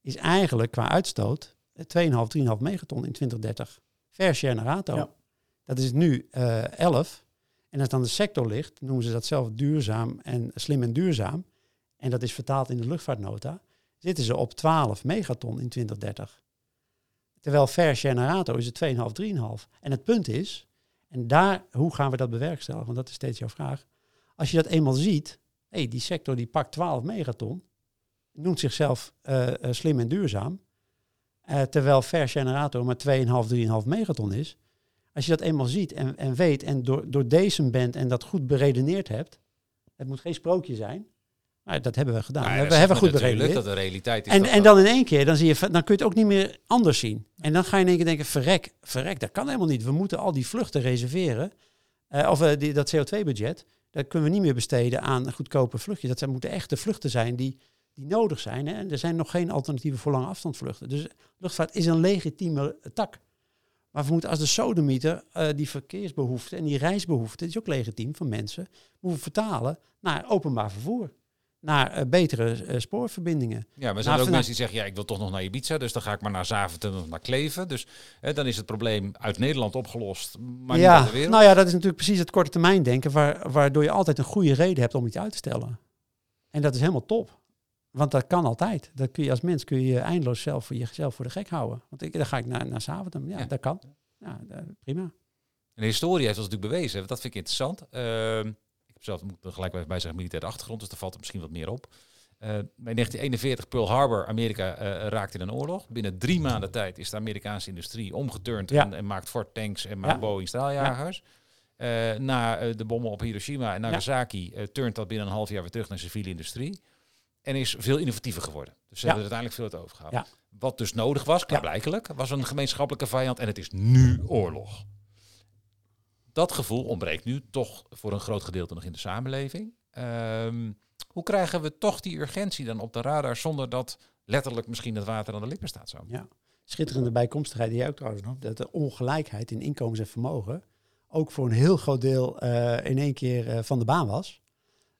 is eigenlijk qua uitstoot eh, 2,5, 3,5 megaton in 2030. Fair share naar rato.
Ja.
Dat is nu eh 11. En als dan de sector ligt, noemen ze dat zelf duurzaam en slim en duurzaam. En dat is vertaald in de luchtvaartnota. Zitten ze op 12 megaton in 2030. Terwijl naar rato is het 2,5, 3,5. En het punt is, en daar, hoe gaan we dat bewerkstelligen? Want dat is steeds jouw vraag. Als je dat eenmaal ziet, hé, die sector die pakt 12 megaton, noemt zichzelf eh, eh, slim en duurzaam, eh, terwijl fair generator maar 2,5, 3,5 megaton is. Als je dat eenmaal ziet en, en weet en door, door deze bent en dat goed beredeneerd hebt, het moet geen sprookje zijn, maar dat hebben we gedaan.
Nou,
we
dat
hebben goed beredeneerd.
dat de realiteit is
En,
dat
en
dat-
dan in één keer, dan, zie je, dan kun je het ook niet meer anders zien. En dan ga je in één keer denken, verrek, verrek, dat kan helemaal niet. We moeten al die vluchten reserveren. Eh, of eh, die, dat CO2-budget, dat kunnen we niet meer besteden aan goedkope vluchtjes. Dat zijn, moeten echt de vluchten zijn die, die nodig zijn. Hè? En er zijn nog geen alternatieven voor lange afstandsvluchten. Dus luchtvaart is een legitieme tak. Maar we moeten als de sodemieter eh, die verkeersbehoefte en die reisbehoefte, die is ook legitiem van mensen, moeten we vertalen naar openbaar vervoer. Naar eh, betere eh, spoorverbindingen.
Ja, maar er zijn
Nou,
ook mensen die zeggen, ja, ik wil toch nog naar Ibiza, dus dan ga ik maar naar Zaventem of naar Kleven. Dus hè, dan is het probleem uit Nederland opgelost, maar niet
ja,
de wereld.
nou ja, dat is natuurlijk precies het korte termijn denken, waar, waardoor je altijd een goede reden hebt om iets uit te stellen. En dat is helemaal top. Want dat kan altijd. Dat kun je als mens kun je eindeloos zelf voor jezelf voor de gek houden. Want ik, dan ga ik naar, naar Zaventem. Ja,
Ja.
dat kan. Ja, dat- prima.
En de historie heeft ons natuurlijk bewezen, dat vind ik interessant. Ik heb zelf, moet er gelijk bij zeggen, militaire achtergrond, dus daar valt er misschien wat meer op. Eh in 1941 Pearl Harbor, Amerika eh, raakte in een oorlog. Binnen drie maanden tijd is de Amerikaanse industrie omgeturnd
Ja.
en, en maakt Ford tanks en maakt
Ja.
Boeing straaljagers. Eh, na de bommen op Hiroshima en Nagasaki turnt dat binnen een half jaar weer terug naar civiele industrie. En is veel innovatiever geworden. Dus ze hebben er uiteindelijk veel uit overgehaald. Wat dus nodig was,
Ja.
klaarblijkelijk, was een gemeenschappelijke vijand en het is nu oorlog. Dat gevoel ontbreekt nu toch voor een groot gedeelte nog in de samenleving. Ehm, hoe krijgen we toch die urgentie dan op de radar zonder dat letterlijk misschien het water aan de lippen staat zo?
Ja. Schitterende bijkomstigheid die jij ook trouwens noemt. Dat de ongelijkheid in inkomens en vermogen ook voor een heel groot deel eh, in één keer eh, van de baan was.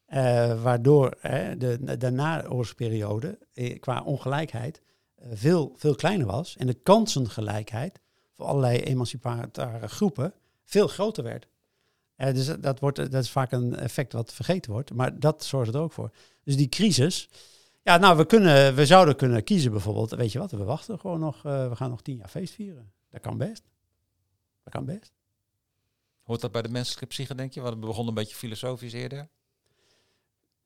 Eh, waardoor de, de naoorlogsperiode qua ongelijkheid veel, veel kleiner was. En de kansengelijkheid voor allerlei emancipatoire groepen veel groter werd. dus dat, wordt, dat is vaak een effect wat vergeten wordt. Maar dat zorgt er ook voor. Dus die crisis. Ja, nou, we, kunnen, we zouden kunnen kiezen bijvoorbeeld. Weet je wat, we wachten gewoon nog. we gaan nog tien jaar feest vieren. Dat kan best. Dat kan best.
Hoort dat bij de menselijke psyche, denk je? We begonnen een beetje filosofisch eerder.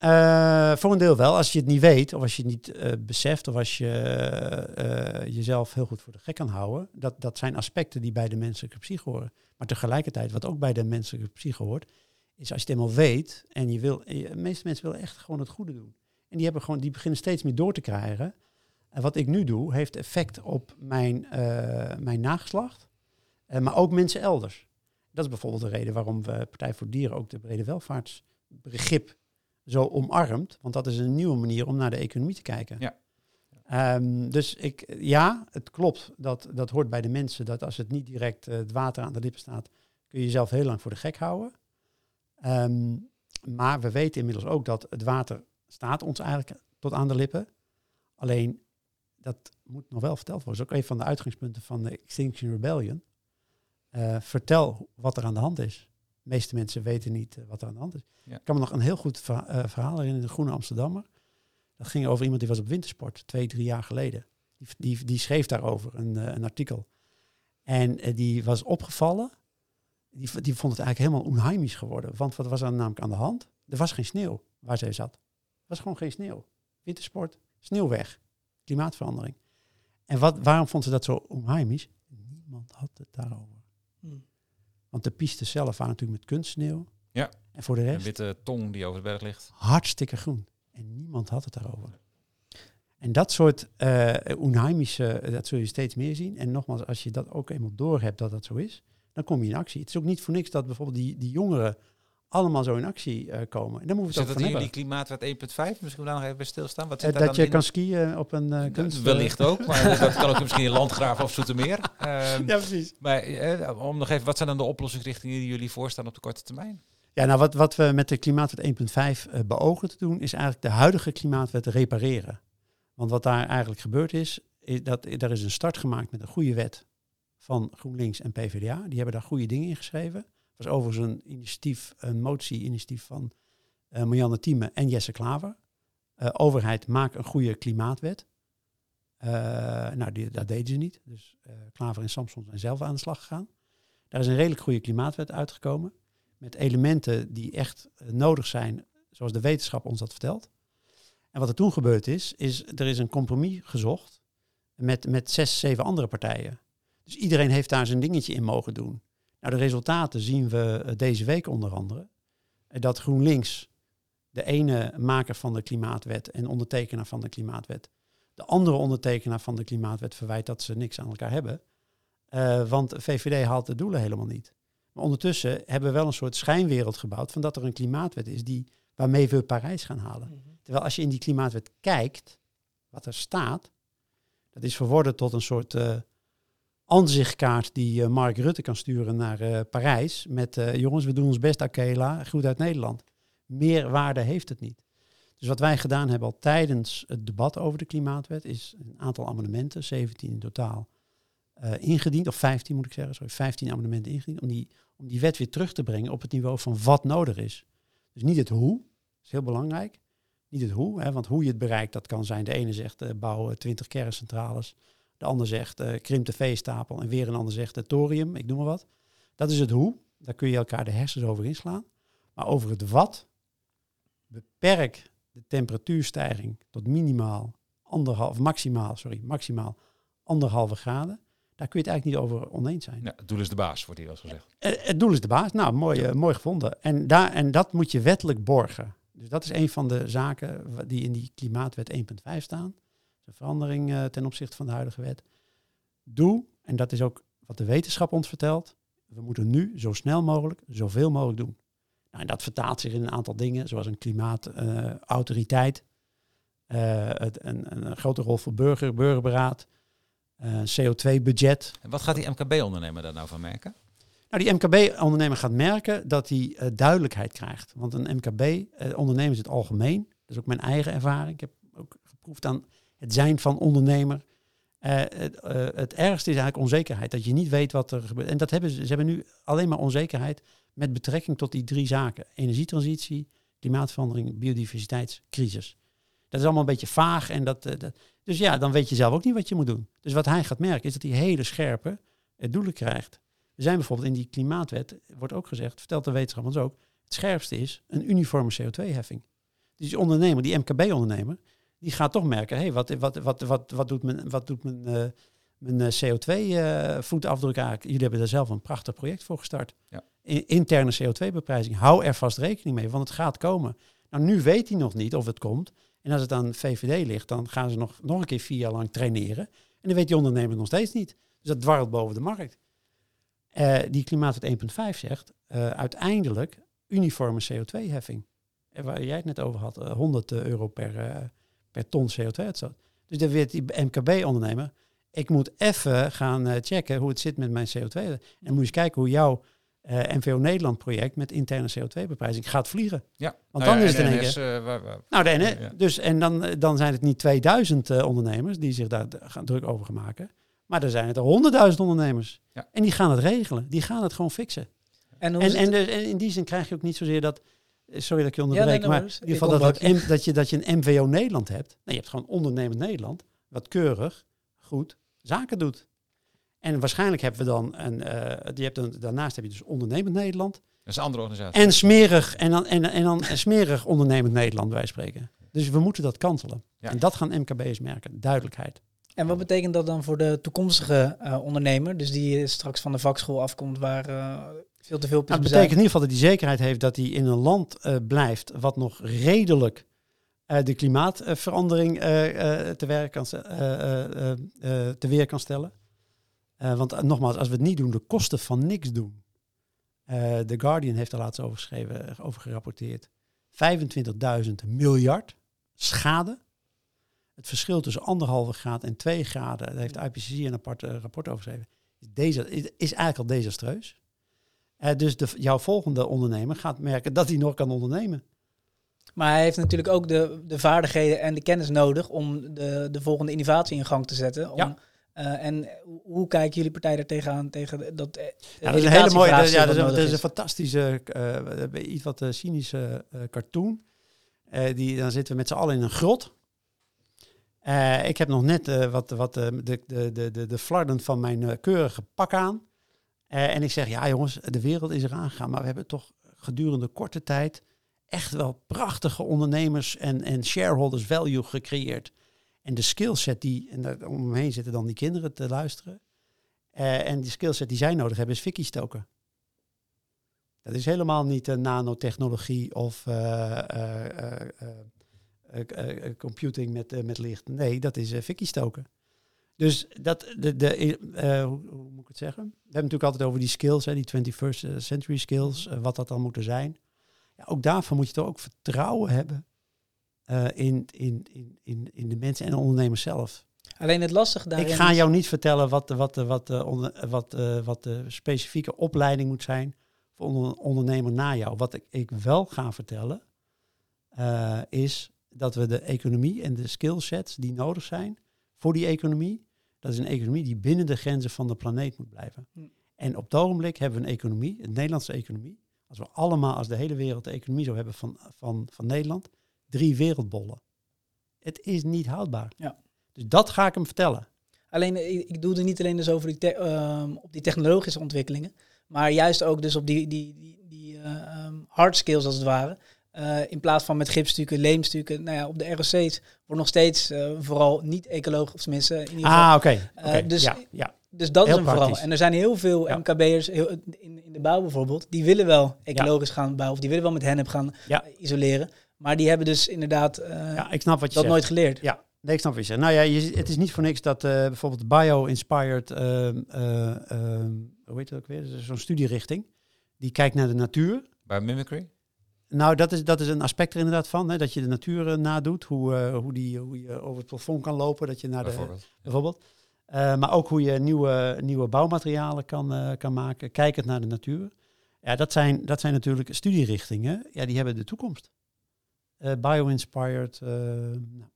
Uh, voor een deel wel. Als je het niet weet, of als je het niet uh, beseft, of als je uh, jezelf heel goed voor de gek kan houden. Dat, dat zijn aspecten die bij de menselijke psyche horen. Maar tegelijkertijd, wat ook bij de menselijke psyche hoort, is als je het helemaal weet en je wil. de meeste mensen willen echt gewoon het goede doen. En die, hebben gewoon, die beginnen steeds meer door te krijgen. En wat ik nu doe, heeft effect op mijn, mijn nageslacht, maar ook mensen elders. Dat is bijvoorbeeld de reden waarom we Partij voor Dieren ook de brede welvaartsbegrip zo omarmt. Want dat is een nieuwe manier om naar de economie te kijken.
Ja.
Um, dus ik, ja, het klopt. Dat, dat hoort bij de mensen. Dat als het niet direct uh, het water aan de lippen staat, kun je jezelf heel lang voor de gek houden. Um, maar we weten inmiddels ook dat het water staat ons eigenlijk tot aan de lippen. Alleen dat moet nog wel verteld worden. Dat is ook een van de uitgangspunten van de Extinction Rebellion. Uh, vertel wat er aan de hand is. De meeste mensen weten niet uh, wat er aan de hand is. Ja. Ik kan me nog een heel goed uh, verhaal herinneren in de Groene Amsterdammer. Dat ging over iemand die was op wintersport, twee, drie jaar geleden. Die, die, die schreef daarover een, een artikel. En die was opgevallen. Die, die vond het eigenlijk helemaal onheimisch geworden. Want wat was er namelijk aan de hand? Er was geen sneeuw waar zij zat. Er was gewoon geen sneeuw. Wintersport, sneeuw weg. Klimaatverandering. En wat, waarom vond ze dat zo onheimisch? Niemand had het daarover. Hmm. Want de piste zelf waren natuurlijk met kunstsneeuw.
Ja.
En voor de rest...
Een witte tong die over de berg ligt.
Hartstikke groen. En niemand had het daarover. En dat soort uh, onheimische, dat zul je steeds meer zien. En nogmaals, als je dat ook eenmaal doorhebt dat dat zo is, dan kom je in actie. Het is ook niet voor niks dat bijvoorbeeld die, die jongeren allemaal zo in actie uh, komen. En dan moet
zit dat in die klimaatwet 1.5? Misschien daar nog even bij stilstaan. Wat zit
uh, dat je kan skiën op een uh, kunst...
Wellicht ook, maar dat kan ook misschien in Landgraaf of Zoetermeer. Uh,
ja, precies.
Maar om nog even, wat zijn dan de oplossingsrichtingen die jullie voorstaan op de korte termijn?
Ja, nou wat, wat we met de klimaatwet 1.5 beogen te doen, is eigenlijk de huidige klimaatwet repareren. Want wat daar eigenlijk gebeurd is, is dat er is een start gemaakt met een goede wet van GroenLinks en PvdA. Die hebben daar goede dingen in geschreven was overigens een initiatief, een motie-initiatief van uh, Marianne Thieme en Jesse Klaver. Uh, overheid, maak een goede klimaatwet. Uh, nou, die, dat deden ze niet. Dus Klaver en Samson zijn zelf aan de slag gegaan. Daar is een redelijk goede klimaatwet uitgekomen. Met elementen die echt nodig zijn, zoals de wetenschap ons dat vertelt. En wat er toen gebeurd is, is er is een compromis gezocht met, met zes, zeven andere partijen. Dus iedereen heeft daar zijn dingetje in mogen doen. Nou, de resultaten zien we eh, deze week onder andere. Eh, dat GroenLinks, de ene maker van de klimaatwet en ondertekenaar van de klimaatwet, de andere ondertekenaar van de klimaatwet verwijt dat ze niks aan elkaar hebben. Uh, want VVD haalt de doelen helemaal niet. Maar ondertussen hebben we wel een soort schijnwereld gebouwd van dat er een klimaatwet is die, waarmee we Parijs gaan halen. Mhm. Terwijl als je in die klimaatwet kijkt, wat er staat, dat is verworden tot een soort uh, aanzichtkaart die uh, Mark Rutte kan sturen naar uh, Parijs. Met uh, jongens, we doen ons best, Akela, goed uit Nederland. Meer waarde heeft het niet. Dus wat wij gedaan hebben al tijdens het debat over de klimaatwet, is een aantal amendementen, 17 in totaal, ingediend. Of 15 moet ik zeggen, sorry, 15 amendementen ingediend. Om die, om die wet weer terug te brengen op het niveau van wat nodig is. Dus niet het hoe, dat is heel belangrijk. Niet het hoe, hè, want hoe je het bereikt, dat kan zijn. De ene zegt bouwen 20 kerncentrales. De ander zegt uh, krimp de veestapel en weer een ander zegt thorium, ik noem maar wat. Dat is het hoe. Daar kun je elkaar de hersens over inslaan. Maar over het wat, beperk de temperatuurstijging tot minimaal anderhalf, maximaal, sorry, maximaal anderhalve graden. Daar kun je het eigenlijk niet over oneens zijn.
Ja, het doel is de baas, wordt hier wel gezegd.
Uh, het doel is de baas. Nou, mooi, mooi gevonden. En, daar, en dat moet je wettelijk borgen. Dus dat is een van de zaken die in die klimaatwet 1.5 staan een verandering uh, ten opzichte van de huidige wet. Doe, en dat is ook wat de wetenschap ons vertelt, we moeten nu zo snel mogelijk zoveel mogelijk doen. Nou, en dat vertaalt zich in een aantal dingen, zoals een klimaatautoriteit, uh, een, een, grote rol voor burger, burgerberaad, uh, CO2-budget.
En wat gaat die MKB-ondernemer daar nou van merken?
Nou, die MKB-ondernemer gaat merken dat hij uh, duidelijkheid krijgt. Want een MKB-ondernemer is het algemeen. Dat is ook mijn eigen ervaring. Ik heb ook geproefd aan het zijn van ondernemer. Uh, het, uh, het, ergste is eigenlijk onzekerheid. Dat je niet weet wat er gebeurt. En dat hebben ze, ze hebben nu alleen maar onzekerheid met betrekking tot die drie zaken. Energietransitie, klimaatverandering, biodiversiteitscrisis. Dat is allemaal een beetje vaag. En dat, dat, dus ja, dan weet je zelf ook niet wat je moet doen. Dus wat hij gaat merken is dat hij hele scherpe doelen krijgt. We zijn bijvoorbeeld in die klimaatwet, wordt ook gezegd, vertelt de wetenschap ons ook, het scherpste is een uniforme CO2-heffing. Dus die ondernemer, die MKB-ondernemer, die gaat toch merken, hé, hey, wat, wat, wat, wat, wat doet mijn, wat doet mijn, uh, mijn CO2-voetafdruk uh, eigenlijk? Jullie hebben daar zelf een prachtig project voor gestart.
Ja.
In, interne CO2-beprijzing. Hou er vast rekening mee, want het gaat komen. Nou, nu weet hij nog niet of het komt. En als het aan VVD ligt, dan gaan ze nog, nog een keer vier jaar lang traineren. En dan weet die ondernemer nog steeds niet. Dus dat dwarrelt boven de markt. Uh, die Klimaatwet 1.5 zegt uiteindelijk uniforme CO2-heffing. Waar jij het net over had, uh, 100 euro per, per ton CO2-uitstoot. Dus dan weet die MKB-ondernemer, ik moet even gaan checken hoe het zit met mijn CO2. En moet je eens kijken hoe jouw NVO Nederland-project met interne CO2-beprijzing gaat vliegen.
Ja.
Want
nou
dan
ja,
is het in één
waar, waar,
Nou, de NS,
ja.
dus, en dan, dan zijn het niet 2000 ondernemers die zich daar gaan druk over gaan maken. Maar er zijn het er honderdduizend ondernemers.
Ja.
En die gaan het regelen. Die gaan het gewoon fixen.
En,
En, en, dus, en in die zin krijg je ook niet zozeer dat... Sorry dat ik je onderbreek,
nee,
maar
maar
in ieder geval dat, het dat, je, dat je een MVO Nederland hebt. Nee, je hebt gewoon ondernemend Nederland, wat keurig, goed zaken doet. En waarschijnlijk hebben we dan, een, eh, die hebt dan daarnaast heb je dus ondernemend Nederland.
Dat is een andere organisatie.
En smerig, en dan, en, en dan smerig ondernemend Nederland, wij spreken. Dus we moeten dat kantelen.
Ja.
En dat gaan MKB'ers merken, duidelijkheid.
En wat betekent dat dan voor de toekomstige eh, ondernemer, dus die eh, straks van de vakschool afkomt waar eh, veel te veel
Nou, het betekent in ieder geval dat hij zekerheid heeft dat hij in een land eh, blijft wat nog redelijk eh, de klimaatverandering eh, te, werk kan, te weer kan stellen. Want nogmaals, als we het niet doen, de kosten van niks doen. The Guardian heeft er laatst over geschreven, over gerapporteerd. 25.000 miljard schade. Het verschil tussen anderhalve graad en 2 graden, daar heeft de IPCC een apart rapport over geschreven, is, deze, is eigenlijk al desastreus. Eh, dus de, jouw volgende ondernemer gaat merken dat hij nog kan ondernemen.
Maar hij heeft natuurlijk ook de, de vaardigheden en de kennis nodig om de, de volgende innovatie in gang te zetten. Om,
Ja.
eh, en hoe- kijken jullie partij er tegenaan tegen dat eh,
Ja, dat is een hele mooie, dat, ja, dat is, een-
nodig
dat is een
is?
fantastische, iets wat cynische cartoon. Die, dan zitten we met z'n allen in een grot. Ik heb nog net wat, wat de, de, de, de, de flarden van mijn keurige pak aan. Eh, en ik zeg, ja jongens, de wereld is eraan gegaan. Maar we hebben toch gedurende korte tijd echt wel prachtige ondernemers en, en shareholders value gecreëerd. En de skillset die, en daar om me heen zitten dan die kinderen te luisteren. Eh, en die skillset die zij nodig hebben is fikkie stoken. Dat is helemaal niet eh, nanotechnologie of eh, computing met, met licht. Nee, dat is fikkie stoken. Dus dat, de, de, eh, hoe, hoe moet ik het zeggen? We hebben het natuurlijk altijd over die skills, hè, die 21st century skills, eh, wat dat dan moeten zijn. Ja, ook daarvoor moet je toch ook vertrouwen hebben eh, in, in, in, in, in de mensen en de ondernemers zelf.
Alleen het lastige daarin
Ik ga jou niet vertellen wat, de- wat, wat, de onder- wat, eh, wat de specifieke opleiding moet zijn voor een ondernemer na jou. Wat ik, ik wel ga vertellen, eh, is dat we de economie en de skillsets die nodig zijn voor die economie, dat is een economie die binnen de grenzen van de planeet moet blijven.
Hm.
En op het ogenblik hebben we een economie, een Nederlandse economie, als we allemaal, als de hele wereld de economie zou hebben van, van, van Nederland, drie wereldbollen. Het is niet houdbaar.
Ja.
Dus dat ga ik hem vertellen.
Alleen, eh, ik, ik doe er niet alleen dus over die, te- ehm, op die technologische ontwikkelingen, maar juist ook dus op die, die, die, die eh, ehm, hard skills als het ware. Eh, in plaats van met gipsstukken, leemstukken. Nou ja, op de ROC's wordt nog steeds eh, vooral niet ecologisch, of tenminste in ieder geval.
Ah, oké. oké.
Eh, dus-
ja, ja.
dus dat
heel
is een vooral. En er zijn heel veel
Ja.
MKB'ers heel, in, in de bouw bijvoorbeeld, die willen wel ecologisch gaan bouwen, of die willen wel met hennep gaan
Ja.
isoleren. Maar die hebben dus inderdaad eh,
ja, ik snap wat je
dat
zegt.
nooit geleerd.
Ja, Nee, ik snap wat je zegt. Nou ja, je, het is niet voor niks dat eh, bijvoorbeeld bio-inspired, ehm, eh, ehm, hoe heet het ook weer, zo'n studierichting, die kijkt naar de natuur.
Bij Mimicry?
Nou, dat is, dat is een aspect er inderdaad van, hè, dat je de natuur eh, nadoet, hoe, eh, hoe, die, hoe je over het plafond kan lopen, dat je naar de,
bijvoorbeeld.
bijvoorbeeld. Eh, maar ook hoe je nieuwe, nieuwe bouwmaterialen kan, kan maken, kijkend naar de natuur. Ja, dat zijn, dat zijn natuurlijk studierichtingen, ja, die hebben de toekomst. Bio-inspired, nou,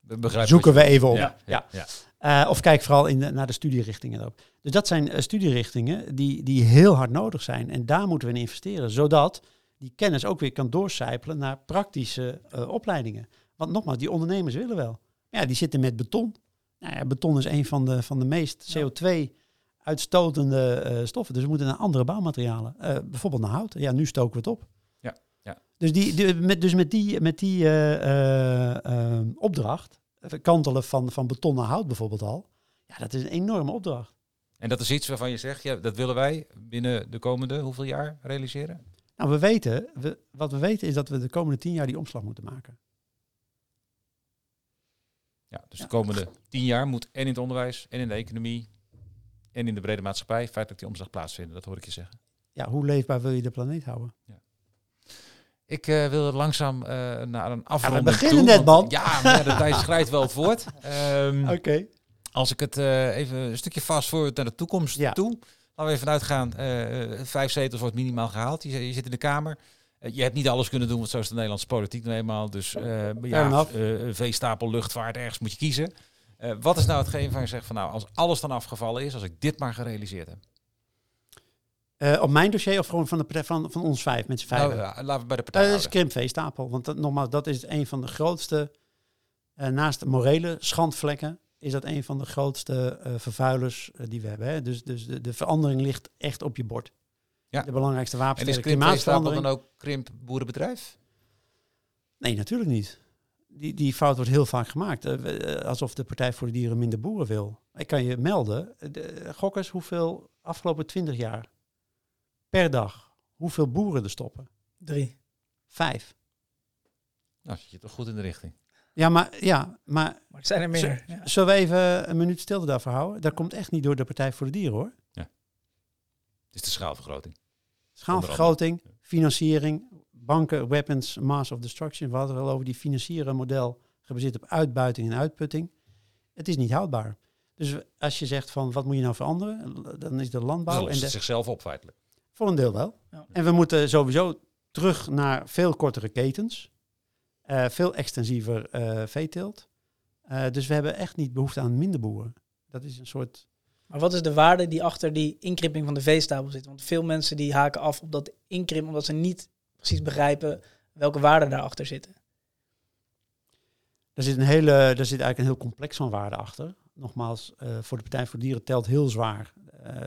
We
zoeken we even op.
Ja, ja, ja.
Eh, of kijk vooral in de, naar de studierichtingen ook. Dus dat zijn eh, studierichtingen die, die heel hard nodig zijn. En daar moeten we in investeren, zodat die kennis ook weer kan doorcijpelen naar praktische eh, opleidingen. Want nogmaals, die ondernemers willen wel. Ja, die zitten met beton. Nou ja, beton is een van de, van de meest CO2-uitstotende eh, stoffen. Dus we moeten naar andere bouwmaterialen. Bijvoorbeeld naar hout. Ja, nu stoken we het op.
Ja, ja.
Dus, die, die- met, dus met die, met die opdracht, kantelen van, van beton naar hout bijvoorbeeld al. Ja, dat is een enorme opdracht.
En dat is iets waarvan je zegt, ja, dat willen wij binnen de komende hoeveel jaar realiseren?
Nou, we weten, we, wat we weten is dat we de komende tien jaar die omslag moeten maken.
Ja, dus
Ja.
de komende tien jaar moet en in het onderwijs, en in de economie, en in de brede maatschappij feitelijk die omslag plaatsvinden. Dat hoor ik je zeggen.
Ja, hoe leefbaar wil je de planeet houden?
Ik eh, wil langzaam eh, naar een afronding
beginnen
toe,
net,
want-
man.
Ja, maar ja, de tijd schrijft wel voort. Ehm,
Oké.
Als ik het eh, even een stukje vast voor naar de toekomst
Ja.
toe. Laten we even uitgaan. vijf zetels wordt minimaal gehaald. Je, je zit in de Kamer. Je hebt niet alles kunnen doen, want zo is de Nederlandse politiek nou eenmaal. Dus ja, veestapel, luchtvaart, ergens moet je kiezen. Wat is nou hetgeen waar je zegt van nou, als alles dan afgevallen is, als ik dit maar gerealiseerd heb.
Eh, op mijn dossier of gewoon van, de, partij- van, van ons vijf, met z'n vijf?
Nou, ja, laten we bij de partij
Eh, dat is krimpveestapel. Want dat, nogmaals, dat is een van de grootste, eh, naast de morele schandvlekken, is dat een van de grootste vervuilers die we hebben. Hè? Dus, dus de, de verandering ligt echt op je bord.
Ja.
De belangrijkste wapen
En is
tegen klimaatverandering.
dan ook krimp boerenbedrijf?
Nee, natuurlijk niet. Die, die fout wordt heel vaak gemaakt. alsof de Partij voor de Dieren minder boeren wil. Ik kan je melden, de, gok eens hoeveel afgelopen 20 jaar per dag, hoeveel boeren er stoppen?
Drie.
Vijf.
Nou, zit je toch goed in de richting.
Ja, maar, ja, maar
Maar het zijn er
Zo-
meer. Ja.
zullen we even een minuut stilte daarvoor houden? Dat komt echt niet door de Partij voor de Dieren hoor.
Het is de schaalvergroting.
Schaalvergroting, financiering, banken, weapons, mass of destruction. We hadden het al over die financieren model gebaseerd op uitbuiting en uitputting. Het is niet houdbaar. Dus als je zegt van wat moet je nou veranderen, dan is de
Dat
landbouw en de,
het zichzelf op feitelijk.
Voor een deel wel.
Ja.
En we moeten sowieso terug naar veel kortere ketens, eh, veel extensiever eh veeteelt. Eh, dus we hebben echt niet behoefte aan minder boeren. Dat is een soort
Maar wat is de waarde die achter die inkrimping van de veestapel zit? Want veel mensen die haken af op dat inkrimpen omdat ze niet precies begrijpen welke waarden daarachter zitten.
Er zit, een hele, er zit eigenlijk een heel complex van waarden achter. Nogmaals, voor de Partij voor Dieren telt heel zwaar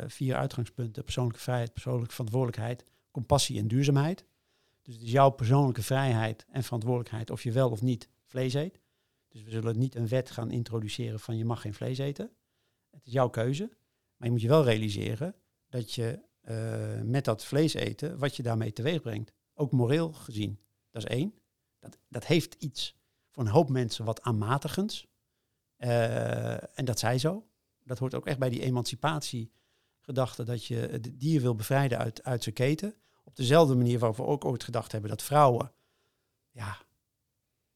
vier uitgangspunten. Persoonlijke vrijheid, persoonlijke verantwoordelijkheid, compassie en duurzaamheid. Dus het is jouw persoonlijke vrijheid en verantwoordelijkheid of je wel of niet vlees eet. Dus we zullen niet een wet gaan introduceren van je mag geen vlees eten. Het is jouw keuze. Maar je moet je wel realiseren dat je eh, met dat vlees eten, wat je daarmee teweeg brengt. Ook moreel gezien. Dat is één. Dat, dat heeft iets voor een hoop mensen wat aanmatigends. Eh, en dat zij zo. Dat hoort ook echt bij die emancipatiegedachte dat je het dier wil bevrijden uit, uit zijn keten. Op dezelfde manier waarop we ook ooit gedacht hebben dat vrouwen, ja,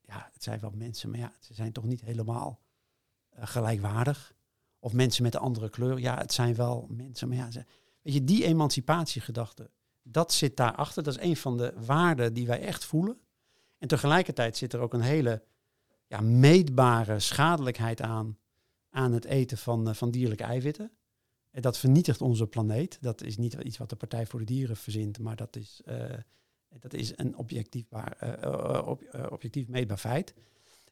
ja, het zijn wel mensen, maar ja, ze zijn toch niet helemaal eh, gelijkwaardig. Of mensen met een andere kleur, ja, het zijn wel mensen, maar ja, ze, weet je, die emancipatiegedachte, dat zit daarachter. Dat is een van de waarden die wij echt voelen. En tegelijkertijd zit er ook een hele ja, meetbare schadelijkheid aan, aan het eten van, eh, van dierlijke eiwitten. En dat vernietigt onze planeet. Dat is niet iets wat de Partij voor de Dieren verzint, maar dat is, eh, dat is een objectiefbaar, eh, eh, ob- eh, objectief meetbaar feit.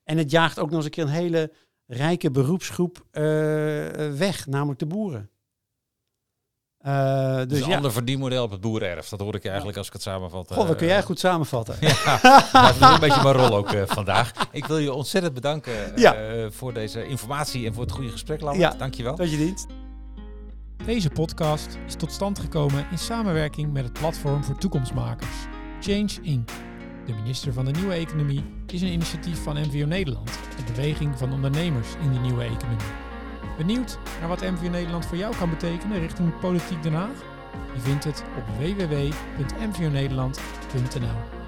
En het jaagt ook nog eens een keer een hele rijke beroepsgroep weg, namelijk de boeren. Eh,
Dus,
dus
een
ja,
ander verdienmodel op het boerenerf. Dat hoor ik eigenlijk als ik het samenvat.
God, dat kun jij goed samenvatten.
Ja, dat is een beetje mijn rol ook vandaag. Ik wil je ontzettend bedanken
Ja.
voor deze informatie en voor het goede gesprek, Lambert.
Ja.
Dankjewel.
Tot je dienst.
Deze podcast is tot stand gekomen in samenwerking met het platform voor toekomstmakers, Change Inc. de minister van de Nieuwe Economie, is een initiatief van MVO Nederland, de beweging van ondernemers in die nieuwe economie. Benieuwd naar wat MVO Nederland voor jou kan betekenen richting politiek Den Haag? Je vindt het op www.mvonederland.nl.